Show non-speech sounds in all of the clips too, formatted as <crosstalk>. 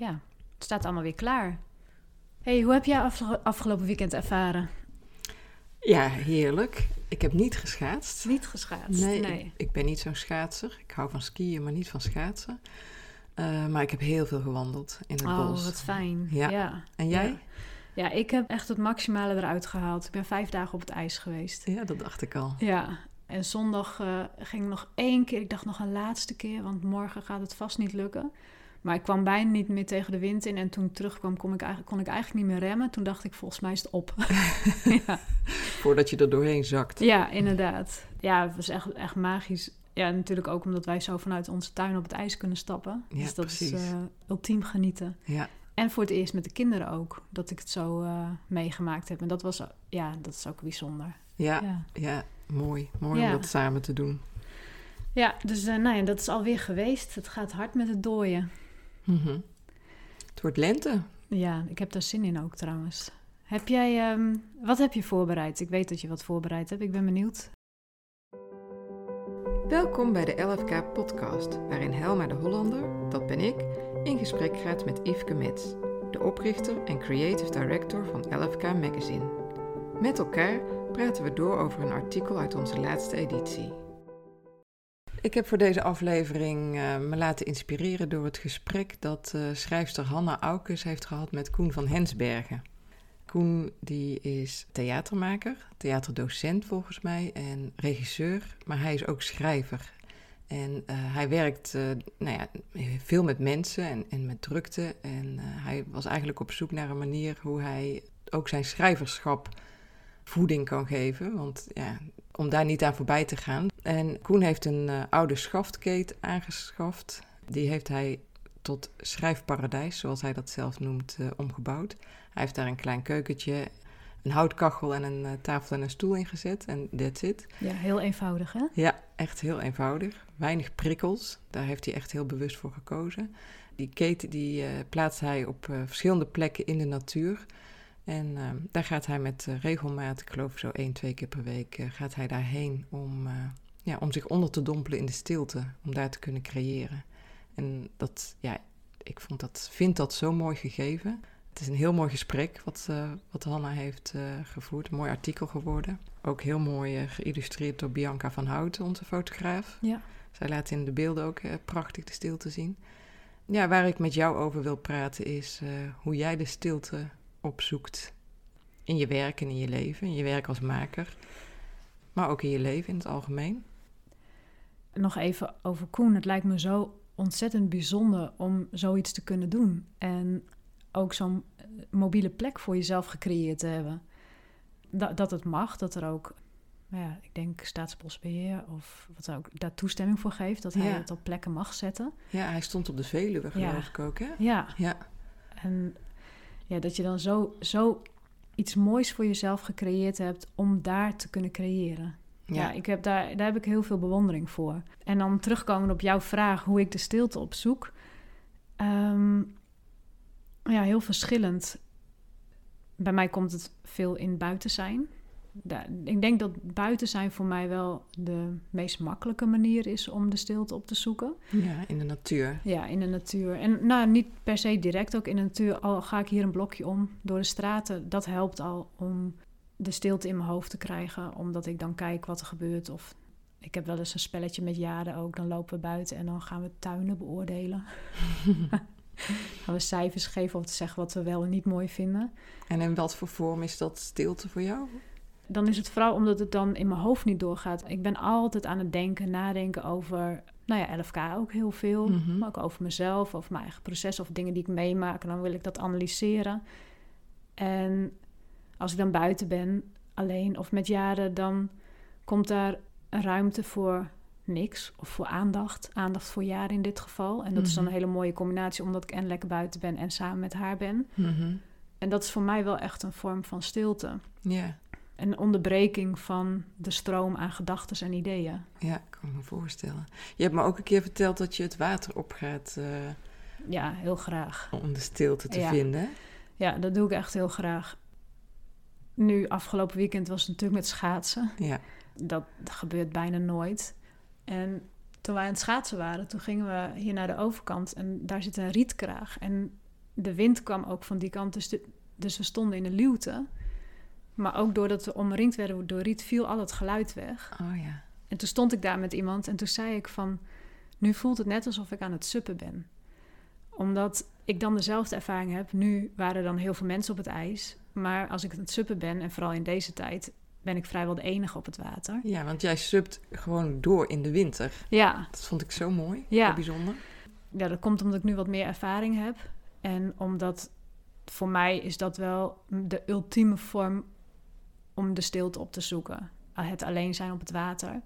ja, het staat allemaal weer klaar. hey, hoe heb jij afge- afgelopen weekend ervaren? Ja, heerlijk. Ik heb niet geschaatst. Niet geschaatst? Nee, nee. Ik, ik ben niet zo'n schaatser. Ik hou van skiën, maar niet van schaatsen. Eh, maar ik heb heel veel gewandeld in het Oh, bos. wat fijn. Ja. ja. En jij? Ja. Ja, ik heb echt het maximale eruit gehaald. Ik ben vijf dagen op het ijs geweest. Ja, dat dacht ik al. Ja, en zondag eh, ging ik nog één keer. Ik dacht nog een laatste keer, want morgen gaat het vast niet lukken. Maar ik kwam bijna niet meer tegen de wind in. En toen ik terugkwam, kon ik, eigenlijk, kon ik eigenlijk niet meer remmen. Toen dacht ik, volgens mij is het op. <laughs> ja. Voordat je er doorheen zakt. ja, inderdaad. Ja, het was echt, echt magisch. Ja, natuurlijk ook omdat wij zo vanuit onze tuin op het ijs kunnen stappen. Ja, dus dat is precies. eh, ultiem genieten. Ja, En voor het eerst met de kinderen ook, dat ik het zo eh, meegemaakt heb. En dat was, ja, dat is ook bijzonder. ja, ja. Ja, mooi. Mooi om dat samen te doen. ja dus eh, nou ja, dat is alweer geweest. Het gaat hard met het dooien. Mhm. Het wordt lente. Ja, ik heb daar zin in ook trouwens. Heb jij, ehm, wat heb je voorbereid? Ik weet dat je wat voorbereid hebt. Ik ben benieuwd. Welkom bij de LFK podcast, waarin Helma de Hollander, dat ben ik, in gesprek gaat met Yveske Mets, de oprichter en creative director van LFK Magazine. Met elkaar praten we door over een artikel uit onze laatste editie. Ik heb voor deze aflevering eh, me laten inspireren door het gesprek dat eh, schrijfster Hanna Aukes heeft gehad met Koen van Hensbergen. Koen die is theatermaker, theaterdocent volgens mij en regisseur, maar hij is ook schrijver. En eh, hij werkt nou ja, veel met mensen en, en met drukte. En hij was eigenlijk op zoek naar een manier hoe hij ook zijn schrijverschap voeding kan geven. Want ja, om daar niet aan voorbij te gaan. En Koen heeft een eh, oude schaftkeet aangeschaft. Die heeft hij tot schrijfparadijs, zoals hij dat zelf noemt, eh, omgebouwd. Hij heeft daar een klein keukentje, een houtkachel en een eh, tafel en een stoel in gezet. En that's it. Ja, heel eenvoudig hè? Ja, echt heel eenvoudig. Weinig prikkels. Daar heeft hij echt heel bewust voor gekozen. Die keten die, plaatst hij op verschillende plekken in de natuur. En eh, daar gaat hij met eh, regelmaat, ik geloof zo één, twee keer per week, eh, gaat hij daarheen om, eh, ja, om zich onder te dompelen in de stilte. Om daar te kunnen creëren. En dat, ja, ik vond dat, vind dat zo mooi gegeven. Het is een heel mooi gesprek wat, wat Hanna heeft gevoerd. Een mooi artikel geworden. Ook heel mooi geïllustreerd door Bianca van Houten, onze fotograaf. Ja. Zij laat in de beelden ook prachtig de stilte zien. Ja, waar ik met jou over wil praten is hoe jij de stilte opzoekt. In je werk en in je leven. In je werk als maker. Maar ook in je leven in het algemeen. Nog even over Koen. Het lijkt me zo ontzettend bijzonder om zoiets te kunnen doen. En ook zo'n eh, mobiele plek voor jezelf gecreëerd te hebben. Dat, dat het mag, dat er ook, nou ja, ik denk Staatsbosbeheer of wat ook, daar toestemming voor geeft. Dat hij Ja. het op plekken mag zetten. Ja, hij stond op de Veluwe, geloof Ja. ik ook, hè? Ja, Ja, en ja, dat je dan zo, zo iets moois voor jezelf gecreëerd hebt om daar te kunnen creëren. Ja, ja. ik heb daar, daar heb ik heel veel bewondering voor. En dan terugkomen op jouw vraag hoe ik de stilte opzoek. Ehm, ja, heel verschillend. Bij mij komt het veel in buiten zijn. Ik denk dat buiten zijn voor mij wel de meest makkelijke manier is om de stilte op te zoeken. ja, in de natuur. Ja, in de natuur. En nou, niet per se direct ook in de natuur. Al ga ik hier een blokje om door de straten, dat helpt al om de stilte in mijn hoofd te krijgen. Omdat ik dan kijk wat er gebeurt. Of ik heb wel eens een spelletje met jaren ook. Dan lopen we buiten en dan gaan we tuinen beoordelen. <laughs> gaan we cijfers geven of te zeggen wat we wel en niet mooi vinden. En in wat voor vorm is dat stilte voor jou? Dan is het vooral omdat het dan in mijn hoofd niet doorgaat. Ik ben altijd aan het denken, nadenken over, nou ja, LFK ook heel veel. Mhm. Maar ook over mezelf, over mijn eigen proces of dingen die ik meemaak. En dan wil ik dat analyseren. En als ik dan buiten ben, alleen of met jaren, dan komt daar een ruimte voor niks of voor aandacht. Aandacht voor jaren in dit geval. En dat is dan een Mhm. hele mooie combinatie, omdat ik en lekker buiten ben en samen met haar ben. Mhm. En dat is voor mij wel echt een vorm van stilte. Ja, Een onderbreking van de stroom aan gedachten en ideeën. ja, kan ik me voorstellen. Je hebt me ook een keer verteld dat je het water opgaat eh Ja, heel graag. om de stilte te Ja. vinden. Ja, dat doe ik echt heel graag. Nu, afgelopen weekend was het natuurlijk met schaatsen. Ja, Dat gebeurt bijna nooit. En toen wij aan het schaatsen waren, toen gingen we hier naar de overkant en daar zit een rietkraag. En de wind kwam ook van die kant, dus, de, dus we stonden in de luwte. Maar ook doordat we omringd werden door riet, viel al het geluid weg. Oh ja. En toen stond ik daar met iemand en toen zei ik van... nu voelt het net alsof ik aan het suppen ben. Omdat ik dan dezelfde ervaring heb. Nu waren er dan heel veel mensen op het ijs. Maar als ik aan het suppen ben, en vooral in deze tijd... ben ik vrijwel de enige op het water. Ja, want jij subt gewoon door in de winter. Ja, Dat vond ik zo mooi. Ja. Zo bijzonder. ja, dat komt omdat ik nu wat meer ervaring heb. En omdat voor mij is dat wel de ultieme vorm om de stilte op te zoeken. Het alleen zijn op het water.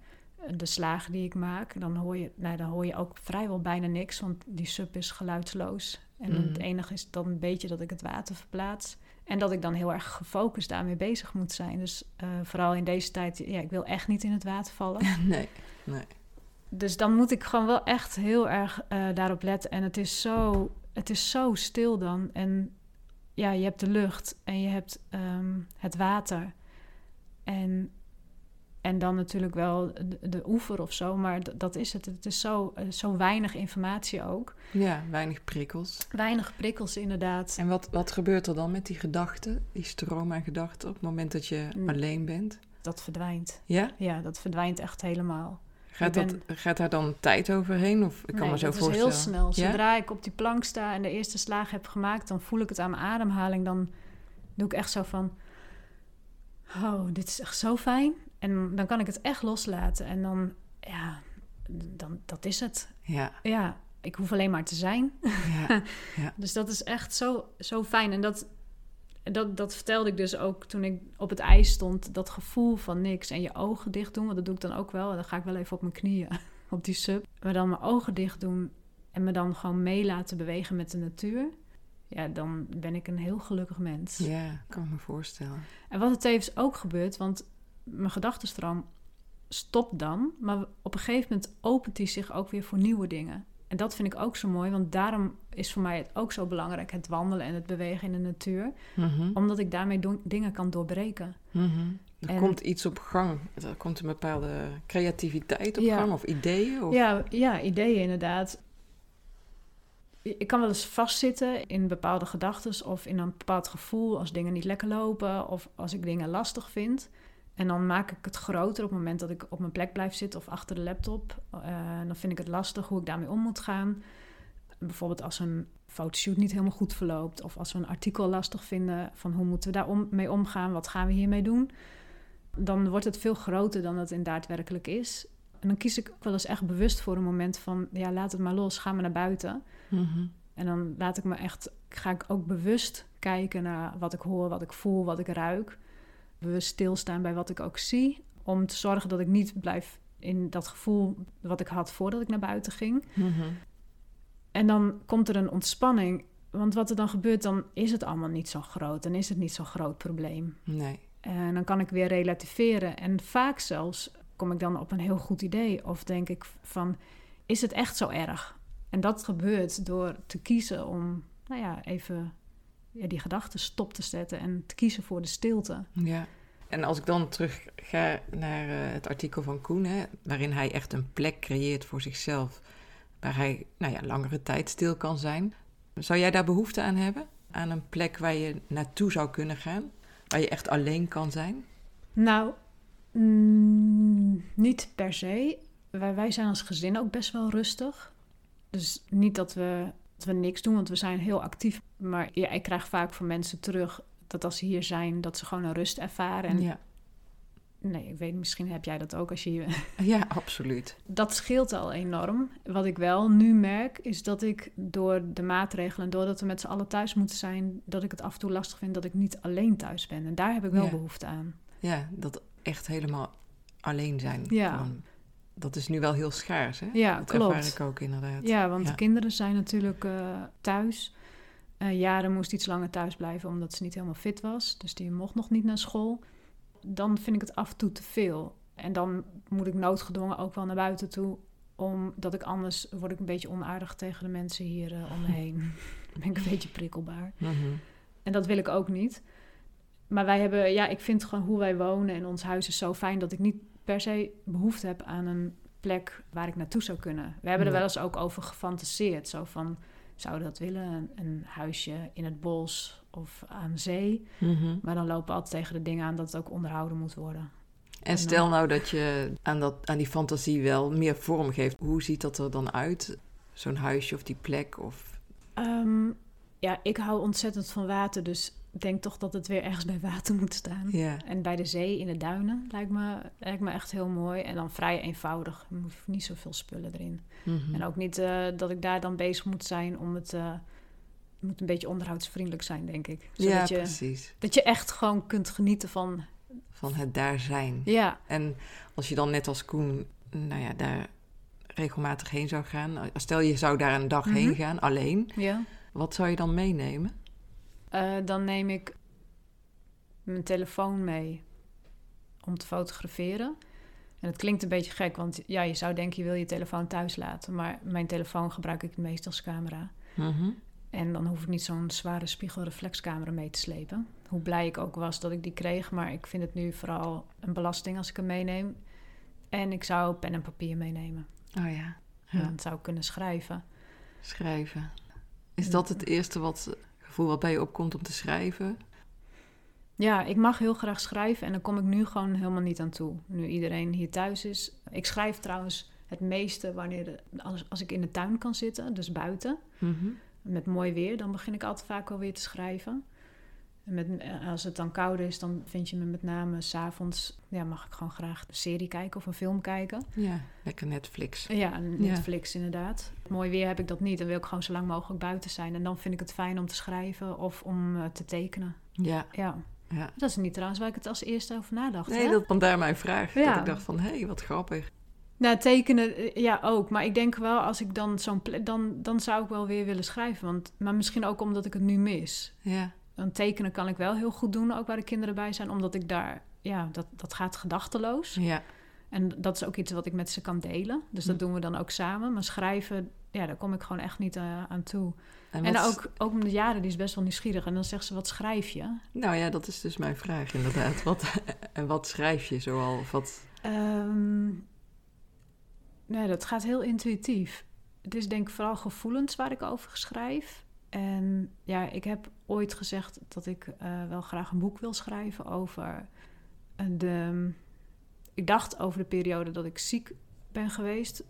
De slagen die ik maak, dan hoor je, nou, dan hoor je ook vrijwel bijna niks, want die sub is geluidsloos. En Mhm. het enige is dan een beetje dat ik het water verplaats. En dat ik dan heel erg gefocust daarmee bezig moet zijn. Dus eh, vooral in deze tijd, ja, ik wil echt niet in het water vallen. <laughs> Nee, nee. Dus dan moet ik gewoon wel echt heel erg eh, daarop letten. En het is, zo, het is zo stil dan. En ja, je hebt de lucht en je hebt ehm, het water. En, en dan natuurlijk wel de, de oever of zo. Maar dat is het. Het is zo, eh, zo weinig informatie ook. Ja, weinig prikkels. Weinig prikkels inderdaad. En wat, wat gebeurt er dan met die gedachten, die stroom aan gedachten, op het moment dat je Mm. alleen bent? Dat verdwijnt. Ja? Ja, dat verdwijnt echt helemaal. Gaat, dat, gaat daar dan tijd overheen? Of ik kan Nee, me zo het voorstellen. is heel snel. Ja? Zodra ik op die plank sta en de eerste slaag heb gemaakt, dan voel ik het aan mijn ademhaling. Dan doe ik echt zo van, oh, dit is echt zo fijn. En dan kan ik het echt loslaten. En dan, ja, dan, dat is het. Ja, Ja, ik hoef alleen maar te zijn. <laughs> ja, Dus dat is echt zo, zo fijn. En dat, dat, dat vertelde ik dus ook toen ik op het ijs stond. Dat gevoel van niks. En je ogen dicht doen, want dat doe ik dan ook wel. En dan ga ik wel even op mijn knieën <laughs> op die sub. Maar dan mijn ogen dicht doen en me dan gewoon mee laten bewegen met de natuur. Ja, dan ben ik een heel gelukkig mens. ja, kan ik me voorstellen. En wat er tevens ook gebeurt, want mijn gedachtenstroom stopt dan. Maar op een gegeven moment opent die zich ook weer voor nieuwe dingen. En dat vind ik ook zo mooi, want daarom is voor mij het ook zo belangrijk, het wandelen en het bewegen in de natuur. Mhm, Omdat ik daarmee dingen kan doorbreken. mhm. Er En- komt iets op gang. Er komt een bepaalde creativiteit op Ja. gang of ideeën. Of... Ja, ja, ideeën inderdaad. Ik kan wel eens vastzitten in bepaalde gedachten of in een bepaald gevoel als dingen niet lekker lopen of als ik dingen lastig vind. En dan maak ik het groter op het moment dat ik op mijn plek blijf zitten of achter de laptop. Eh, dan vind ik het lastig hoe ik daarmee om moet gaan. Bijvoorbeeld als een fotoshoot niet helemaal goed verloopt of als we een artikel lastig vinden van hoe moeten we daar mee omgaan, wat gaan we hiermee doen. Dan wordt het veel groter dan het in daadwerkelijk is. En dan kies ik wel eens echt bewust voor een moment van... ja, laat het maar los, ga maar naar buiten. Mhm. En dan laat ik me echt, ga ik ook bewust kijken naar wat ik hoor, wat ik voel, wat ik ruik. Bewust stilstaan bij wat ik ook zie. Om te zorgen dat ik niet blijf in dat gevoel wat ik had voordat ik naar buiten ging. Mhm. En dan komt er een ontspanning. Want wat er dan gebeurt, dan is het allemaal niet zo groot. Dan is het niet zo'n groot probleem. Nee. En dan kan ik weer relativeren. En vaak zelfs kom ik dan op een heel goed idee. Of denk ik van, is het echt zo erg? En dat gebeurt door te kiezen om, nou ja, even ja, die gedachten stop te zetten en te kiezen voor de stilte. Ja. En als ik dan terug ga naar eh, het artikel van Koen, hè, waarin hij echt een plek creëert voor zichzelf, waar hij nou ja, langere tijd stil kan zijn. Zou jij daar behoefte aan hebben? Aan een plek waar je naartoe zou kunnen gaan? Waar je echt alleen kan zijn? Nou, niet per se. Wij, wij zijn als gezin ook best wel rustig. Dus niet dat we, dat we niks doen, want we zijn heel actief. Maar ja, ik krijg vaak van mensen terug dat als ze hier zijn, dat ze gewoon een rust ervaren. En Ja. nee, ik weet, misschien heb jij dat ook als je hier... <laughs> ja, absoluut. Dat scheelt al enorm. Wat ik wel nu merk, is dat ik door de maatregelen... doordat we met z'n allen thuis moeten zijn... dat ik het af en toe lastig vind dat ik niet alleen thuis ben. En daar heb ik wel Ja. behoefte aan. Ja, dat echt helemaal alleen zijn. Ja. Gewoon. Dat is nu wel heel schaars, hè? Ja, dat klopt. ervaar ik ook inderdaad. Ja, want Ja. de kinderen zijn natuurlijk eh, thuis. Eh Jaren moest iets langer thuis blijven omdat ze niet helemaal fit was. Dus die mocht nog niet naar school. Dan vind ik het af en toe te veel. En dan moet ik noodgedwongen ook wel naar buiten toe. Omdat ik anders word ik een beetje onaardig tegen de mensen hier eh, om me <laughs> heen. Dan ben ik een beetje prikkelbaar. Mhm. En dat wil ik ook niet. Maar wij hebben, ja, ik vind gewoon hoe wij wonen en ons huis is zo fijn dat ik niet per se behoefte heb aan een plek waar ik naartoe zou kunnen. We hebben er wel eens ook over gefantaseerd. Zo van, zouden dat willen. Een, een huisje in het bos of aan zee. Mhm. Maar dan lopen we altijd tegen de dingen aan dat het ook onderhouden moet worden. En stel nou dat je aan, dat, aan die fantasie wel meer vorm geeft. Hoe ziet dat er dan uit? Zo'n huisje of die plek? Of... Ehm, ja, ik hou ontzettend van water, dus ik denk toch dat het weer ergens bij water moet staan. Ja. En bij de zee, in de duinen, lijkt me, lijkt me echt heel mooi. En dan vrij eenvoudig. Er hoeft niet zoveel spullen erin. Mhm. En ook niet eh, dat ik daar dan bezig moet zijn om het... het moet een beetje onderhoudsvriendelijk zijn, denk ik. ja, Zodat je, precies. dat je echt gewoon kunt genieten van... Van het daar zijn. Ja, En als je dan net als Koen, nou ja, daar regelmatig heen zou gaan. Stel je zou daar een dag heen Mhm. gaan, alleen. ja. Wat zou je dan meenemen? Eh, dan neem ik mijn telefoon mee om te fotograferen. En het klinkt een beetje gek, want ja, je zou denken je wil je telefoon thuis laten. Maar mijn telefoon gebruik ik het meest als camera. Mhm. En dan hoef ik niet zo'n zware spiegelreflexcamera mee te slepen. Hoe blij ik ook was dat ik die kreeg, maar ik vind het nu vooral een belasting als ik hem meeneem. En ik zou pen en papier meenemen. Oh ja. En ja. dan zou ik kunnen schrijven. Schrijven. Is dat het eerste wat, gevoel wat bij je opkomt om te schrijven? Ja, ik mag heel graag schrijven en dan kom ik nu gewoon helemaal niet aan toe. Nu iedereen hier thuis is. Ik schrijf trouwens het meeste wanneer de- als, als ik in de tuin kan zitten, dus buiten. Mhm. Met mooi weer, dan begin ik altijd vaak alweer te schrijven. En met, eh, als het dan koud is, dan vind je me met name s'avonds... Ja, mag ik gewoon graag een serie kijken of een film kijken. Ja, lekker Netflix. Ja, Netflix inderdaad. Mooi weer heb ik dat niet. Dan wil ik gewoon zo lang mogelijk buiten zijn. En dan vind ik het fijn om te schrijven of om eh, te tekenen. Ja, Ja, ja. dat is niet trouwens waar ik het als eerste over nadacht. Nee, hè? dat vandaar mijn vraag. Dat ik dacht van, hé, hey, wat grappig. Nou, tekenen, eh, ja, ook. Maar ik denk wel, als ik dan zo'n... Dan, dan zou ik wel weer willen schrijven. Want, maar misschien ook omdat ik het nu mis. Ja, Dan tekenen kan ik wel heel goed doen, ook waar de kinderen bij zijn. Omdat ik daar... Ja, dat, dat gaat gedachteloos. ja. En dat is ook iets wat ik met ze kan delen. Dus dat Hm. doen we dan ook samen. Maar schrijven, ja, daar kom ik gewoon echt niet eh, aan toe. En, ook, ook mijn jaren, die is best wel nieuwsgierig. En dan zegt ze, wat schrijf je? Nou ja, dat is dus mijn vraag inderdaad. Wat, <laughs> en wat schrijf je zoal? Of wat... Nee, dat gaat heel intuïtief. Het is denk ik vooral gevoelens waar ik over schrijf. En ja, ik heb ooit gezegd dat ik eh, wel graag een boek wil schrijven over eh, de... Ik dacht over de periode dat ik ziek ben geweest.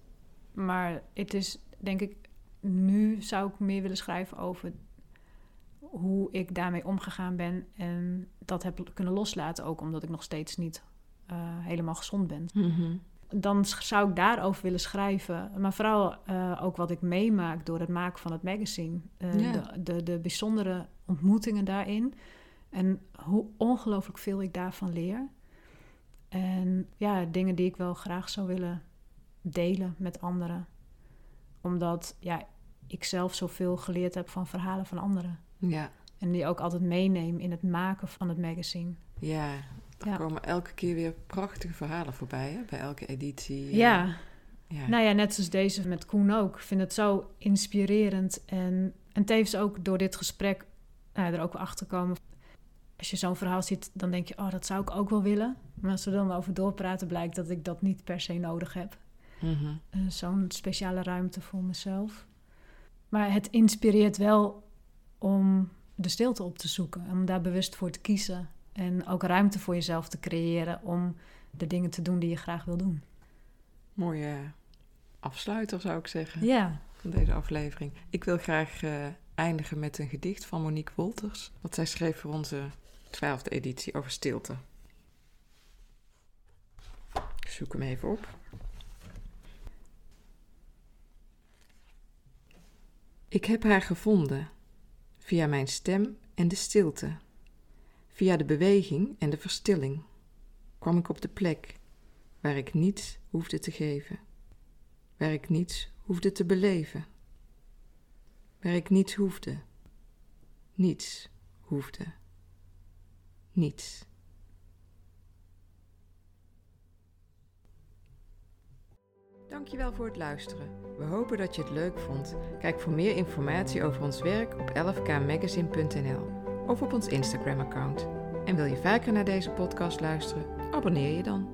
Maar het is, denk ik, nu zou ik meer willen schrijven over hoe ik daarmee omgegaan ben. En dat heb kunnen loslaten, ook omdat ik nog steeds niet eh, helemaal gezond ben. Mhm. Dan zou ik daarover willen schrijven. Maar vooral eh, ook wat ik meemaak door het maken van het magazine. Eh, Ja. de, de, de bijzondere ontmoetingen daarin. En hoe ongelooflijk veel ik daarvan leer. En ja, dingen die ik wel graag zou willen delen met anderen. Omdat ja, ik zelf zoveel geleerd heb van verhalen van anderen. Ja, En die ook altijd meeneem in het maken van het magazine. ja. Er Ja. komen elke keer weer prachtige verhalen voorbij, hè? Bij elke editie. eh, Ja, ja. Nou ja, net zoals deze met Koen ook. Ik vind het zo inspirerend. En, en tevens ook door dit gesprek nou, er ook achter komen. Als je zo'n verhaal ziet, dan denk je, oh, dat zou ik ook wel willen. Maar als we dan over doorpraten, blijkt dat ik dat niet per se nodig heb. Eh, zo'n speciale ruimte voor mezelf. Maar het inspireert wel om de stilte op te zoeken. Om daar bewust voor te kiezen. En ook ruimte voor jezelf te creëren om de dingen te doen die je graag wil doen. Mooie afsluiter zou ik zeggen. Ja. van deze aflevering. Ik wil graag eh, eindigen met een gedicht van Monique Wolters, wat zij schreef voor onze twaalfde editie over stilte. Ik zoek hem even op. Ik heb haar gevonden via mijn stem en de stilte. Via de beweging en de verstilling kwam ik op de plek waar ik niets hoefde te geven waar ik niets hoefde te beleven, waar ik niets hoefde, niets hoefde, niets. Dankjewel voor het luisteren. We hopen dat je het leuk vond. Kijk voor meer informatie over ons werk op 11kmagazine.nl of op ons Instagram-account. En wil je vaker naar deze podcast luisteren? Abonneer je dan.